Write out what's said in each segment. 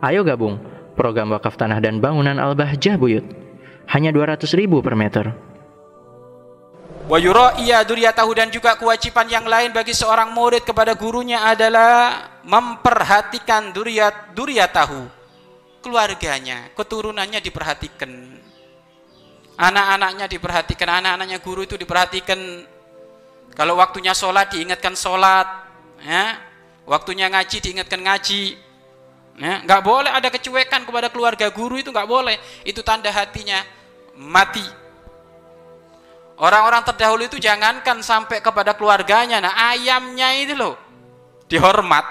Ayo gabung program wakaf tanah dan bangunan Al-Bahjah Buyut. Hanya 200 ribu per meter. Wa iya duriyatahu dan juga kewajiban yang lain bagi seorang murid kepada gurunya adalah memperhatikan duriyat duriyatahu keluarganya, keturunannya diperhatikan. Anak-anaknya diperhatikan, anak-anaknya guru itu diperhatikan. Kalau waktunya sholat diingatkan sholat, ya. Waktunya ngaji diingatkan ngaji. Ya, nggak boleh ada kecuekan kepada keluarga guru itu nggak boleh. Itu tanda hatinya mati Orang-orang terdahulu itu jangankan sampai kepada keluarganya. Nah, ayamnya itu loh dihormat.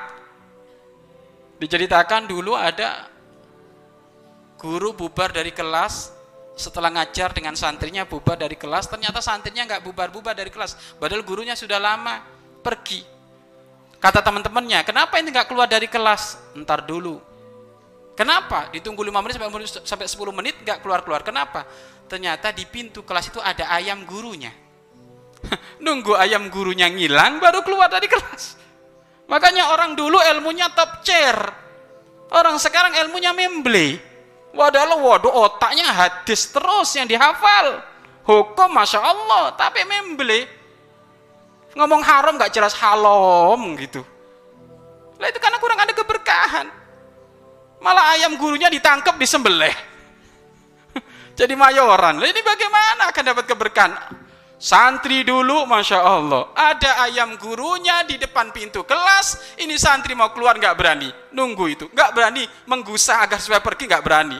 Diceritakan dulu ada guru bubar dari kelas setelah ngajar dengan santrinya bubar dari kelas ternyata santrinya nggak bubar-bubar dari kelas padahal gurunya sudah lama pergi kata teman-temannya kenapa ini nggak keluar dari kelas ntar dulu kenapa ditunggu 5 menit sampai 10 menit nggak keluar-keluar kenapa ternyata di pintu kelas itu ada ayam gurunya. Nunggu ayam gurunya ngilang baru keluar dari kelas. Makanya orang dulu ilmunya top chair. Orang sekarang ilmunya memble. Wadah waduh otaknya hadis terus yang dihafal. Hukum Masya Allah, tapi memble. Ngomong haram gak jelas halom gitu. Lah itu karena kurang ada keberkahan. Malah ayam gurunya ditangkap disembelih jadi mayoran. Ini bagaimana akan dapat keberkahan? Santri dulu, masya Allah, ada ayam gurunya di depan pintu kelas. Ini santri mau keluar nggak berani, nunggu itu, nggak berani menggusah agar supaya pergi nggak berani.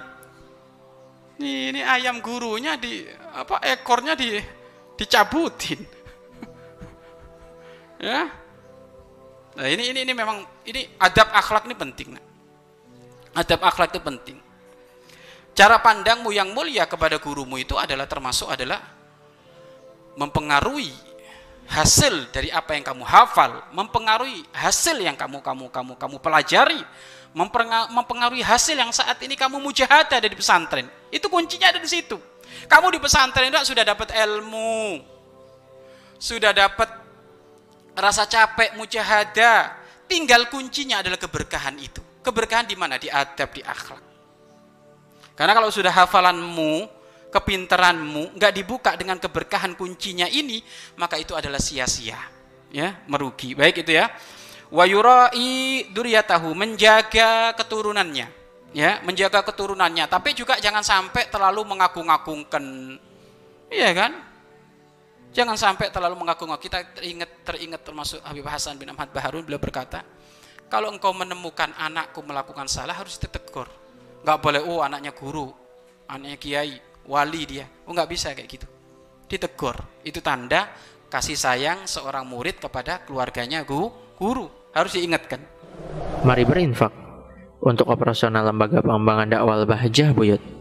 Ini, ini ayam gurunya di apa ekornya di dicabutin, ya. Nah ini ini ini memang ini adab akhlak ini penting. Adab akhlak itu penting. Cara pandangmu yang mulia kepada gurumu itu adalah termasuk adalah mempengaruhi hasil dari apa yang kamu hafal, mempengaruhi hasil yang kamu kamu kamu kamu pelajari, mempengaruhi hasil yang saat ini kamu mujahadah dari pesantren. Itu kuncinya ada di situ. Kamu di pesantren itu sudah dapat ilmu, sudah dapat rasa capek mujahadah. Tinggal kuncinya adalah keberkahan itu. Keberkahan di mana? Di adab, di akhlak. Karena kalau sudah hafalanmu, kepinteranmu nggak dibuka dengan keberkahan kuncinya ini, maka itu adalah sia-sia, ya, merugi. Baik itu ya. Wa yurai duriyatahu menjaga keturunannya, ya, menjaga keturunannya. Tapi juga jangan sampai terlalu mengagung-agungkan, iya kan? Jangan sampai terlalu mengagung Kita teringat teringat termasuk Habib Hasan bin Ahmad Baharun beliau berkata, kalau engkau menemukan anakku melakukan salah harus ditegur. Nggak boleh oh anaknya guru anaknya kiai wali dia. Oh bisa kayak gitu. Ditegur. Itu tanda kasih sayang seorang murid kepada keluarganya guru guru. Harus diingatkan. Mari berinfak untuk operasional lembaga pengembangan dakwah Bahjah Buyut